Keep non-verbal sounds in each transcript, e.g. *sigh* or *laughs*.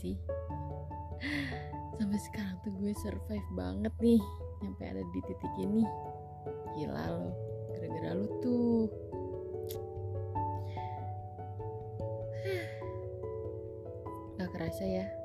sih. Sampai sekarang tuh gue survive banget nih sampai ada di titik ini. Gila lo gara-gara lo tuh. Gak kerasa ya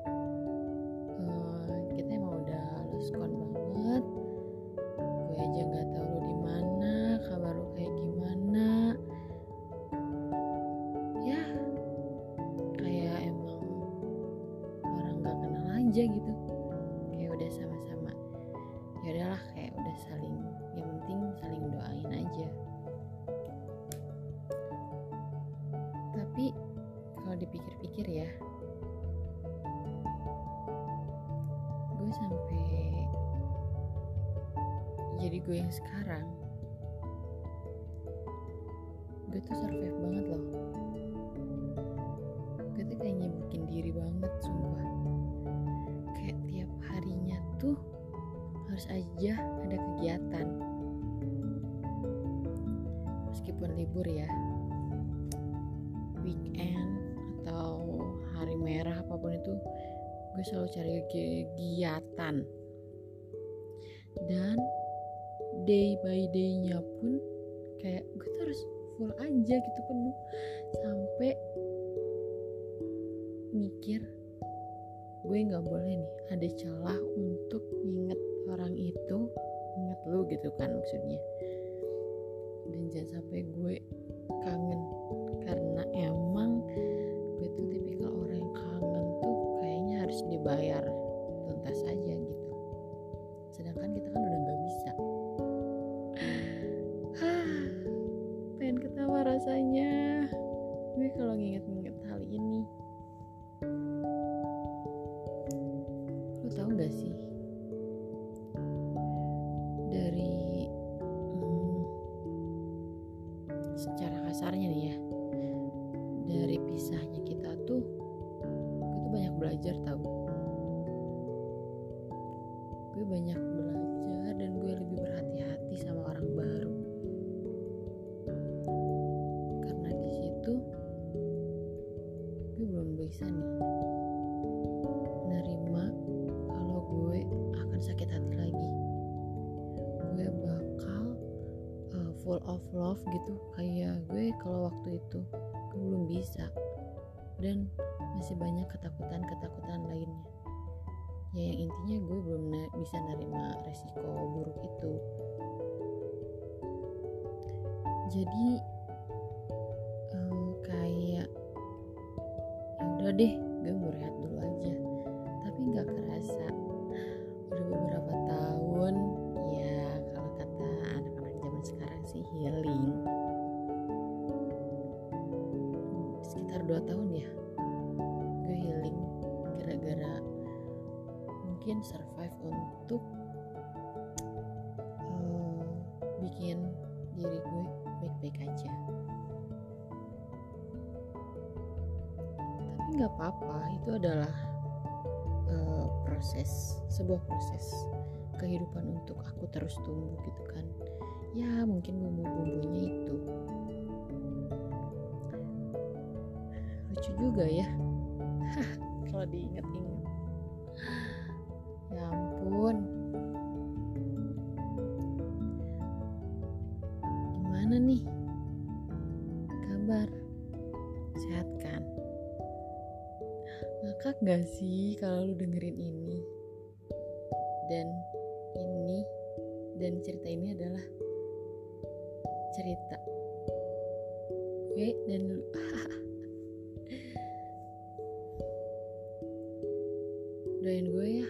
gue tuh survive banget loh. Gue tuh kayak nyibukin diri banget sumpah. Kayak tiap harinya tuh harus aja ada kegiatan. Meskipun libur ya. Weekend atau hari merah apa pun itu gue selalu cari kegiatan. Dan day by day-nya pun kayak gue full aja gitu penuh. Sampai mikir gue nggak boleh nih ada celah untuk nginget orang itu inget lu gitu kan maksudnya. Dan jangan sampai gue kangen karena emang gue tuh tipikal orang yang kangen tuh kayaknya harus dibayar of love gitu. Kayak gue kalau waktu itu gue belum bisa. Dan masih banyak ketakutan-ketakutan lainnya. Ya yang intinya gue belum na- bisa nerima resiko buruk itu. Jadi eh, kayak ya udah deh sekitar dua tahun ya gue healing gara-gara mungkin survive untuk eh, bikin diri gue baik-baik aja. Tapi nggak apa-apa itu adalah eh, proses sebuah proses kehidupan untuk aku terus tumbuh gitu kan ya mungkin bumbu-bumbunya itu. Lucu juga ya. *laughs* Kalau diingat-ingat. Ya ampun. Gimana nih? Kabar? Sehat kan? Ngakak gak sih kalau lu dengerin ini? Dan ini dan cerita ini adalah cerita. Gue dan lu *laughs* doain gue ya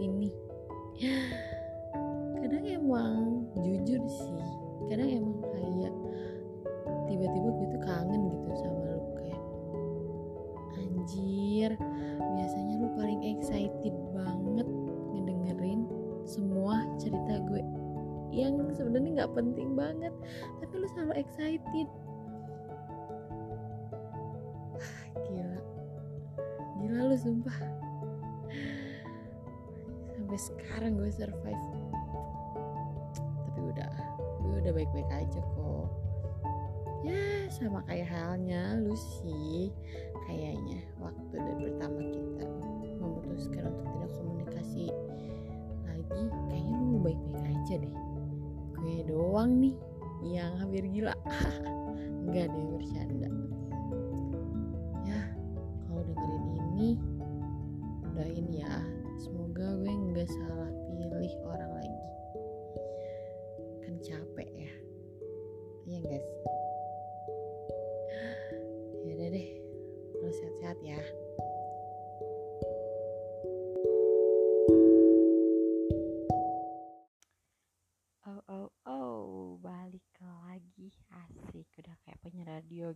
ini. Kadang emang jujur sih kadang emang kayak tiba-tiba gue tuh kangen gitu sama lu kayak anjir biasanya lu paling excited banget ngedengerin semua cerita gue yang sebenarnya nggak penting banget tapi lu selalu excited sampai sekarang gue survive. Tapi udah gue udah baik-baik aja kok. Ya sama kayak halnya lu sih kayaknya waktu dari pertama kita memutuskan untuk tidak komunikasi lagi kayaknya lu baik-baik aja deh. Gue doang nih yang hampir gila. *laughs* Enggak deh bercanda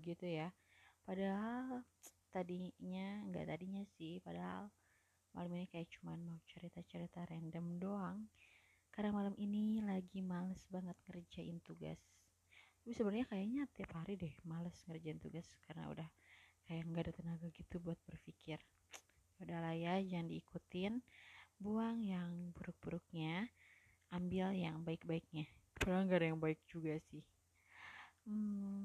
gitu ya. Padahal tadinya nggak tadinya sih padahal malam ini kayak cuman mau cerita-cerita random doang. Karena malam ini lagi males banget ngerjain tugas. Tapi sebenarnya kayaknya tiap hari deh males ngerjain tugas karena udah kayak nggak ada tenaga gitu buat berpikir. Udahlah ya jangan diikutin. Buang yang buruk-buruknya ambil yang baik-baiknya. Padahal nggak ada yang baik juga sih. Hmm,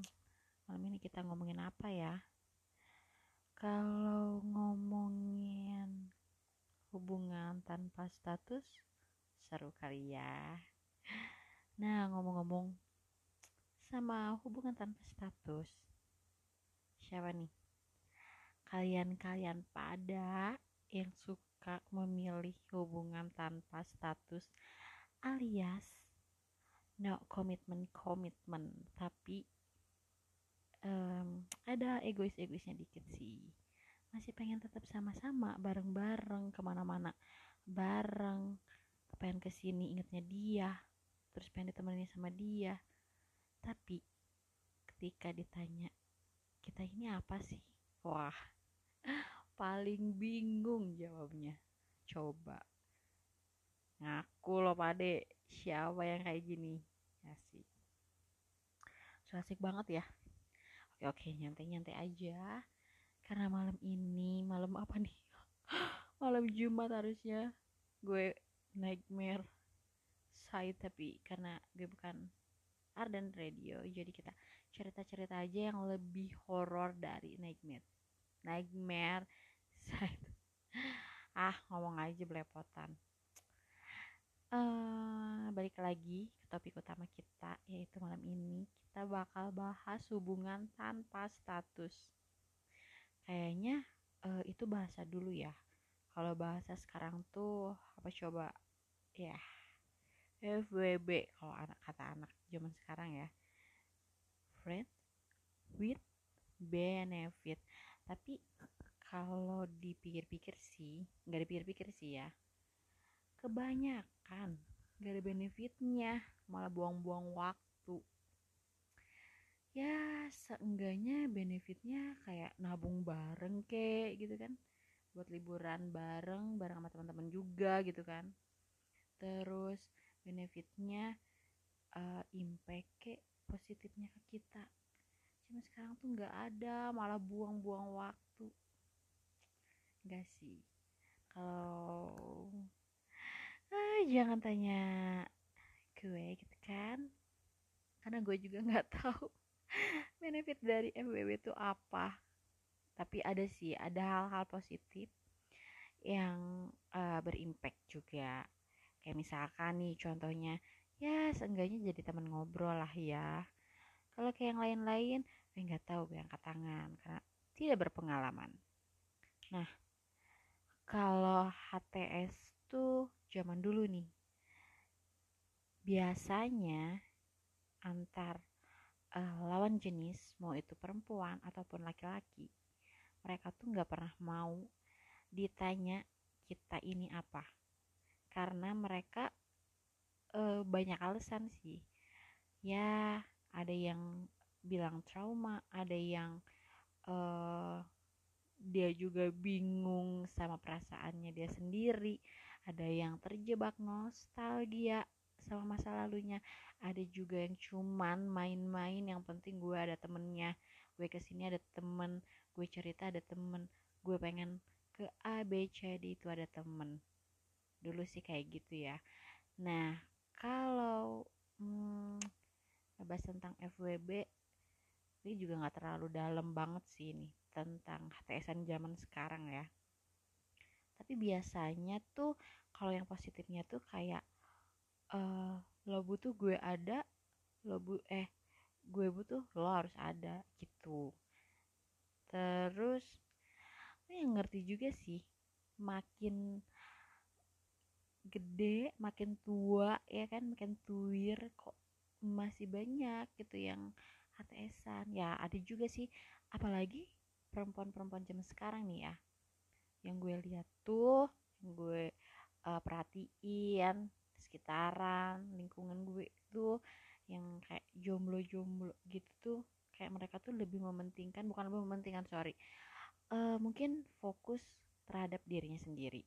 malam ini kita ngomongin apa ya? Kalau ngomongin hubungan tanpa status seru kali ya. Nah ngomong-ngomong sama hubungan tanpa status siapa nih? Kalian-kalian pada yang suka memilih hubungan tanpa status alias no commitment commitment tapi em, ada egois-egoisnya dikit sih. Masih pengen tetap sama-sama bareng-bareng ke mana-mana. Bareng pengen ke sini ingetnya dia terus pengen ditemenin sama dia. Tapi ketika ditanya kita ini apa sih? Wah *laughs* paling bingung jawabnya. Coba. Ngaku loh pade siapa yang kayak gini? Asik. So asik banget ya oke oke nyantai nyantai aja. Karena malam ini malam apa nih? *gasps* Malam Jumat harusnya gue nightmare side tapi karena gue bukan Arden Radio jadi kita cerita-cerita aja yang lebih horor dari nightmare. Nightmare side. *laughs* Ah ngomong aja belepotan uh, balik lagi ke topik utama kita yaitu malam ini kita bakal bahas hubungan tanpa status. Kayaknya uh, itu bahasa dulu ya. Kalau bahasa sekarang tuh apa coba? Ya FWB kalau anak kata anak zaman sekarang ya. Friend with benefit. Tapi kalau dipikir-pikir sih nggak dipikir-pikir sih ya kebanyakan gak ada benefitnya malah buang-buang waktu. Ya seenggaknya benefitnya kayak nabung bareng kek gitu kan. Buat liburan bareng bareng sama teman-teman juga gitu kan. Terus benefitnya uh, impact kek positifnya ke kita. Cuma sekarang tuh nggak ada malah buang-buang waktu. Enggak sih. Kalau ah, jangan tanya gue gitu kan. Karena gue juga nggak *laughs* tahu benefit dari FWB itu apa. Tapi ada sih ada hal-hal positif yang uh, berimpact juga. Kayak misalkan nih contohnya ya seenggaknya jadi teman ngobrol lah ya. Kalau kayak yang lain-lain gue nggak tahu gue angkat tangan karena tidak berpengalaman. Nah kalau HTS tuh zaman dulu nih. Biasanya antar uh, lawan jenis mau itu perempuan ataupun laki-laki mereka tuh nggak pernah mau ditanya kita ini apa. Karena mereka uh, banyak alasan sih. Ya ada yang bilang trauma ada yang uh, dia juga bingung sama perasaannya dia sendiri ada yang terjebak nostalgia sama masa lalunya. Ada juga yang cuman main-main yang penting gue ada temennya. Gue ke sini ada temen gue cerita ada temen. Gue pengen ke A B C D itu ada temen. Dulu sih kayak gitu ya. Nah kalau hmm, bahas tentang FWB ini juga nggak terlalu dalam banget sih ini tentang HTSan zaman sekarang ya tapi biasanya tuh kalau yang positifnya tuh kayak uh, lo butuh gue ada lo bu eh gue butuh lo harus ada gitu. Terus yang ngerti juga sih makin gede makin tua ya kan makin tuir kok masih banyak gitu yang HTSan ya ada juga sih apalagi perempuan-perempuan zaman sekarang nih ya yang gue lihat tuh yang gue uh, perhatiin sekitaran lingkungan gue tuh yang kayak jomblo-jomblo gitu tuh kayak mereka tuh lebih mementingkan bukan lebih mementingkan sorry uh, mungkin fokus terhadap dirinya sendiri.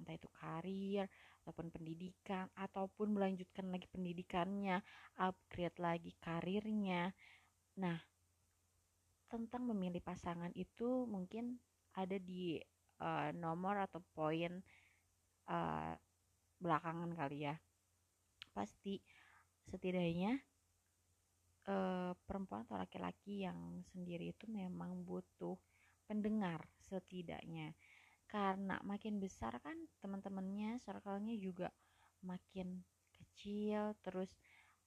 Entah itu karir ataupun pendidikan ataupun melanjutkan lagi pendidikannya upgrade lagi karirnya. Nah tentang memilih pasangan itu mungkin ada di uh, nomor atau poin uh, belakangan kali ya. Pasti setidaknya uh, perempuan atau laki-laki yang sendiri itu memang butuh pendengar setidaknya. Karena makin besar kan teman-temannya circle-nya juga makin kecil terus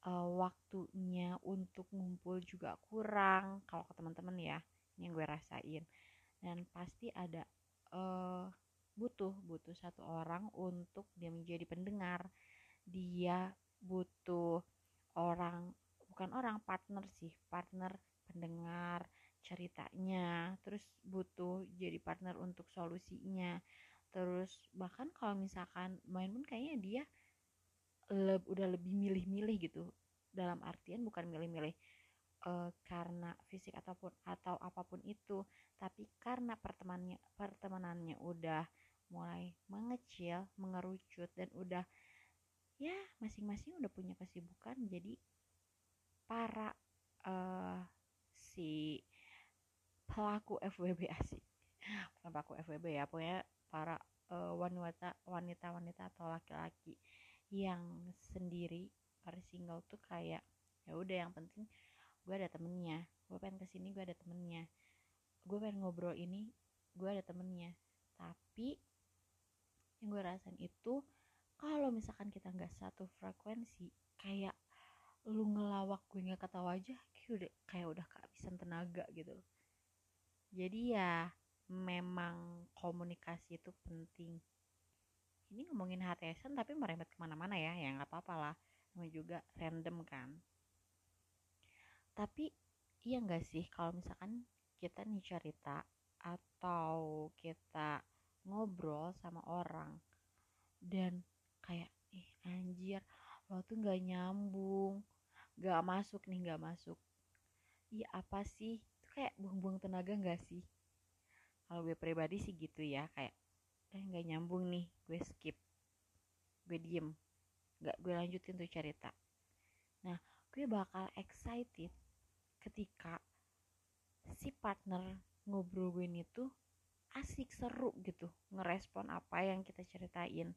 uh, waktunya untuk ngumpul juga kurang kalau ke teman-teman ya ini yang gue rasain. Dan pasti ada uh, butuh butuh satu orang untuk dia menjadi pendengar. Dia butuh orang bukan orang partner sih partner pendengar ceritanya. Terus butuh jadi partner untuk solusinya. Terus bahkan kalau misalkan main pun kayaknya dia le udah lebih milih-milih gitu. Dalam artian bukan milih-milih uh, karena fisik ataupun atau apa pun itu tapi karena pertemanannya pertemanannya udah mulai mengecil mengerucut dan udah ya masing-masing udah punya kesibukan jadi para uh, si pelaku FWB *laughs* asik. Bukan pelaku FWB ya pokoknya para uh, wanita wanita wanita atau laki-laki yang sendiri para single tuh kayak ya udah yang penting gue ada temennya. Gue pengen ke sini gue ada temennya. Gue pengen ngobrol ini gue ada temennya. Tapi gue rasain itu kalau misalkan kita nggak satu frekuensi kayak lu ngelawak gue nggak ketawa aja kayak udah kayak udah kehabisan tenaga gitu. Jadi ya memang komunikasi itu penting. Ini ngomongin HTSan tapi merembet ke mana-mana ya ya nggak apa-apa lah. Namanya juga random kan tapi iya nggak sih kalau misalkan kita nih cerita atau kita ngobrol sama orang dan kayak ih anjir lo tuh nggak nyambung nggak masuk nih nggak masuk. Iya apa sih? Itu kayak buang-buang tenaga nggak sih? Kalau gue pribadi sih gitu ya kayak eh nggak nyambung nih gue skip gue diem nggak gue lanjutin tuh cerita. Nah gue bakal excited ketika si partner ngobrol gue ini tuh asik seru gitu ngerespon apa yang kita ceritain.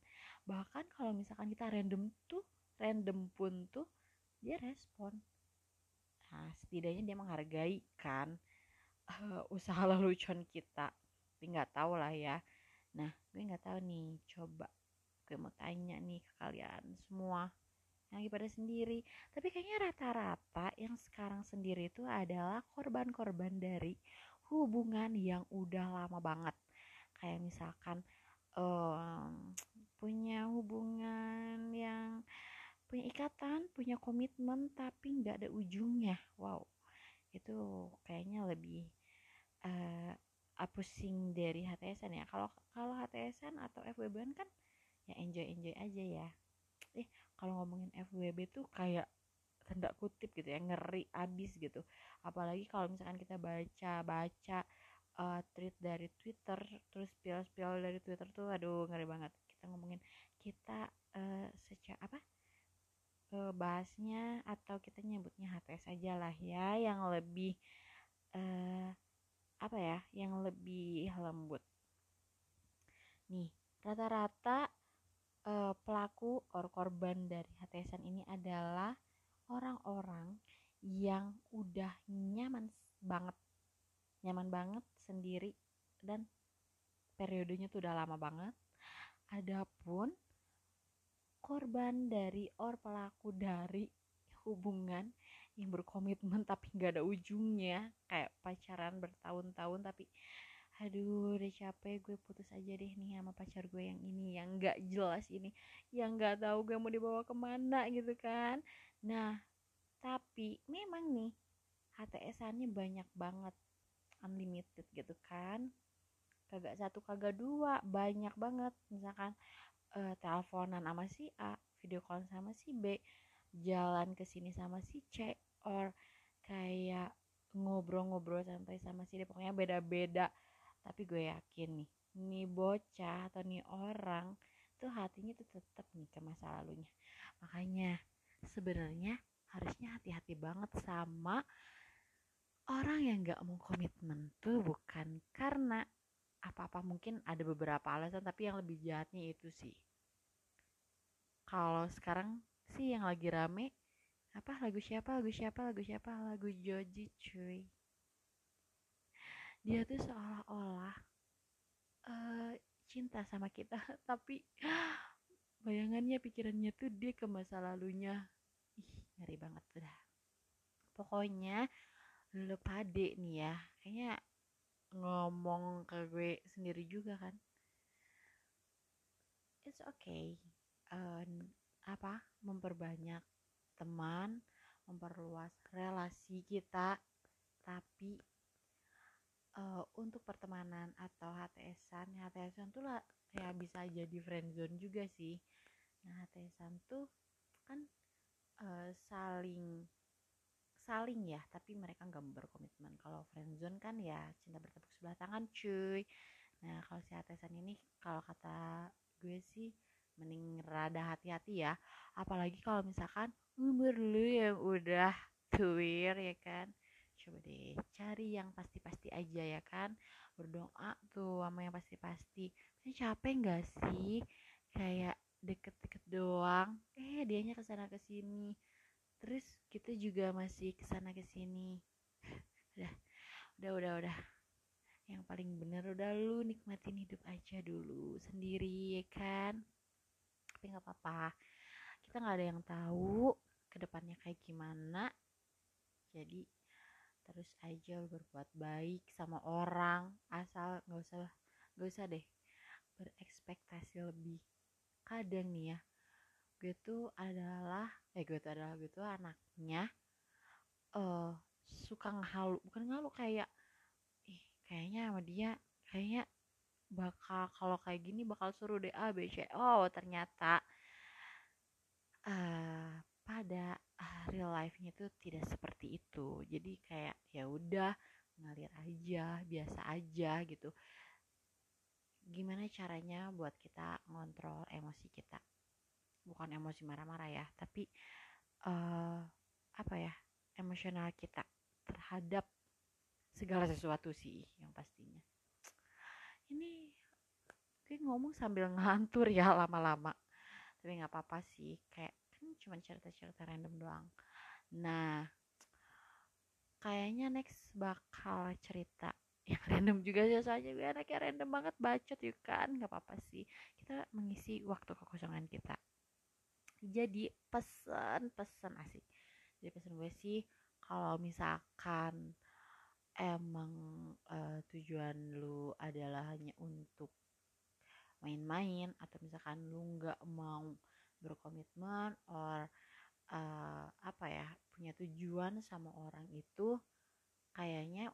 Bahkan kalau misalkan kita random tuh random pun tuh dia respon. Nah setidaknya dia menghargai kan uh, *laughs* usaha lelucon kita. Tapi nggak tahu lah ya. Nah gue nggak tahu nih coba gue mau tanya nih ke kalian semua yang lagi pada sendiri. Tapi kayaknya rata-rata yang sekarang sendiri itu adalah korban-korban dari hubungan yang udah lama banget. Kayak misalkan um, punya hubungan yang punya ikatan punya komitmen tapi nggak ada ujungnya. Wow itu kayaknya lebih uh, pusing dari HTSan ya. Kalau kalau HTSan atau FWB kan ya enjoy enjoy aja ya. Eh kalau ngomongin FWB tuh kayak tanda kutip gitu ya ngeri abis gitu. Apalagi kalau misalkan kita baca baca uh, tweet dari Twitter terus spill-spill dari Twitter tuh aduh ngeri banget. Kita ngomongin kita uh, secara apa? Uh, bahasnya atau kita nyebutnya HTS aja lah ya yang lebih uh, apa ya yang lebih lembut. Nih rata-rata uh, pelaku or korban dari HTSan ini adalah orang-orang yang udah nyaman banget. Nyaman banget sendiri dan periodenya tuh udah lama banget. Adapun korban dari or pelaku dari hubungan yang berkomitmen tapi nggak ada ujungnya kayak pacaran bertahun-tahun tapi aduh udah capek gue putus aja deh nih sama pacar gue yang ini yang nggak jelas ini yang nggak tahu gue mau dibawa ke mana gitu kan. Nah tapi memang nih HTS-annya banyak banget unlimited gitu kan. Kagak satu kagak dua banyak banget. Misalkan uh, teleponan sama si A video call sama si B jalan ke sini sama si C or kayak ngobrol-ngobrol sampai sama si D. Pokoknya beda-beda tapi gue yakin nih nih bocah atau nih orang tuh hatinya tuh tetap nih ke masa lalunya. Makanya sebenarnya harusnya hati-hati banget sama orang yang gak mau komitmen tuh bukan karena apa-apa mungkin ada beberapa alasan tapi yang lebih jahatnya itu sih. Kalau sekarang sih yang lagi rame apa lagu siapa lagu siapa lagu siapa lagu Joji cuy dia tuh seolah-olah uh, cinta sama kita. *laughs* Tapi bayangannya pikirannya tuh dia ke masa lalunya. Ih ngeri banget udah pokoknya lu pade nih ya. Kayaknya ngomong ke gue sendiri juga kan. It's okay. Uh, apa? Memperbanyak teman memperluas relasi kita. Tapi uh, untuk pertemanan atau HTSan HTSan tuh lah ya bisa jadi friendzone juga sih. Nah HTSan tuh kan uh, saling saling ya tapi mereka nggak berkomitmen. Kalau friendzone kan ya cinta bertepuk sebelah tangan cuy. Nah kalau si HTSan ini kalau kata gue sih mending rada hati-hati ya. Apalagi kalau misalkan umur lu yang udah tuir ya kan coba deh cari yang pasti-pasti aja ya kan. Berdoa tuh sama yang pasti-pasti. Tapi capek nggak sih? Kayak deket-deket doang eh dianya ke sana ke sini terus kita juga masih ke sana ke sini *laughs* udah udah udah udah. Yang paling bener udah lu nikmatin hidup aja dulu sendiri ya kan? Tapi nggak apa-apa. Kita nggak ada yang tahu ke depannya kayak gimana. Jadi terus aja berbuat baik sama orang asal nggak usah nggak usah deh berekspektasi lebih. Kadang nih ya gue tuh adalah eh gue tuh adalah gue tuh anaknya eh uh, suka ngehalu bukan ngehalu kayak ih kayaknya sama dia kayaknya bakal kalau kayak gini bakal suruh deh A B C. Oh ternyata uh, pada uh, real life-nya itu tidak seperti itu. Jadi kayak ya udah ngalir aja biasa aja gitu. Gimana caranya buat kita ngontrol emosi kita? Bukan emosi marah-marah ya tapi uh, apa ya emosional kita terhadap segala sesuatu sih yang pastinya. Ini kayak ngomong sambil ngantur ya *laughs* lama-lama. Tapi nggak apa-apa sih kayak kan cuma cerita-cerita random doang. Nah kayaknya next bakal cerita *laughs* yang random juga sih. Saja gue anaknya random banget bacot yuk kan? Nggak apa-apa sih. Kita mengisi waktu kekosongan kita. Jadi pesan-pesan asik. Jadi pesan gue sih kalau misalkan emang uh, tujuan lu adalah hanya untuk main-main atau misalkan lu nggak mau berkomitmen or uh, apa ya punya tujuan sama orang itu kayaknya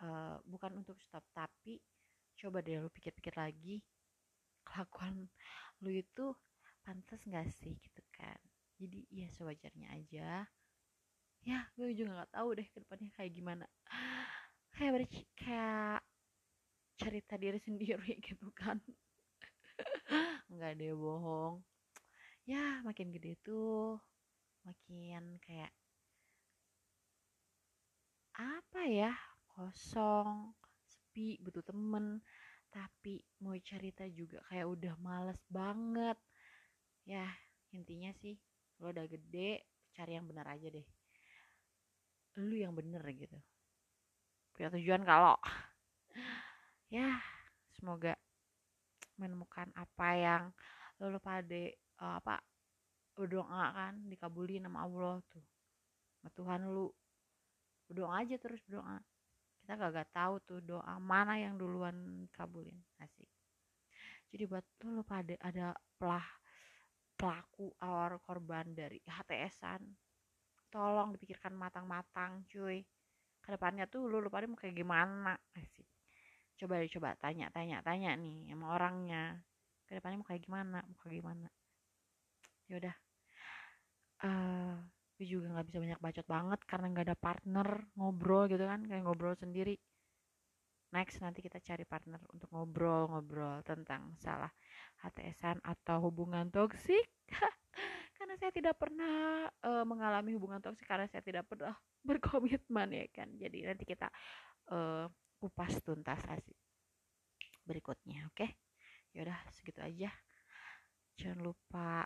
uh, bukan untuk stop tapi coba deh lu pikir-pikir lagi kelakuan lu itu pantas nggak sih gitu kan? Jadi ya sewajarnya aja. Ya gue juga nggak tahu deh ke depannya kayak gimana. Kayak ber kayak cerita diri sendiri *laughs* gitu kan. Nggak ada bohong ya makin gede tuh makin kayak apa ya kosong sepi butuh temen. Tapi mau cerita juga kayak udah males banget. Ya intinya sih lo udah gede cari yang benar aja deh. Lu yang bener gitu. Punya tujuan kalau. *laughs* Ya semoga menemukan apa yang lo pada uh, apa berdoa kan dikabulin sama Allah tuh. Sama Tuhan lu. Berdoa aja terus berdoa. Kita gak, gak tahu tuh doa mana yang duluan kabulin. Asik. Jadi buat lo, lo pada ada pelah pelaku awal korban dari HTSan tolong dipikirkan matang-matang cuy. Ke depannya tuh lu lupa mau kayak gimana? Sih coba coba tanya tanya tanya nih sama orangnya. Ke depannya mau kayak gimana? Mau kayak gimana ya udah. Uh, gue juga nggak bisa banyak bacot banget karena nggak ada partner ngobrol gitu kan kayak ngobrol sendiri. Next nanti kita cari partner untuk ngobrol-ngobrol tentang salah HTSan atau hubungan toksik. *laughs* Karena saya tidak pernah uh, mengalami hubungan toksik karena saya tidak pernah *laughs* berkomitmen ya kan? Jadi nanti kita uh, kupas tuntas asik berikutnya oke? Okay? yaudah segitu aja. Jangan lupa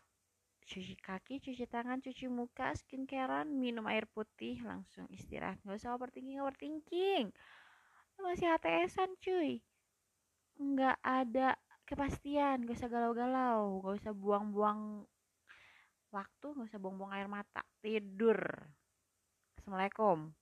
cuci kaki, cuci tangan, cuci muka, skincarean, minum air putih, langsung istirahat. Gak usah overthinking, overthinking. masih HTSan cuy. Nggak ada kepastian, gak usah galau-galau, gak usah buang-buang waktu, gak usah buang-buang air mata. Tidur. Assalamualaikum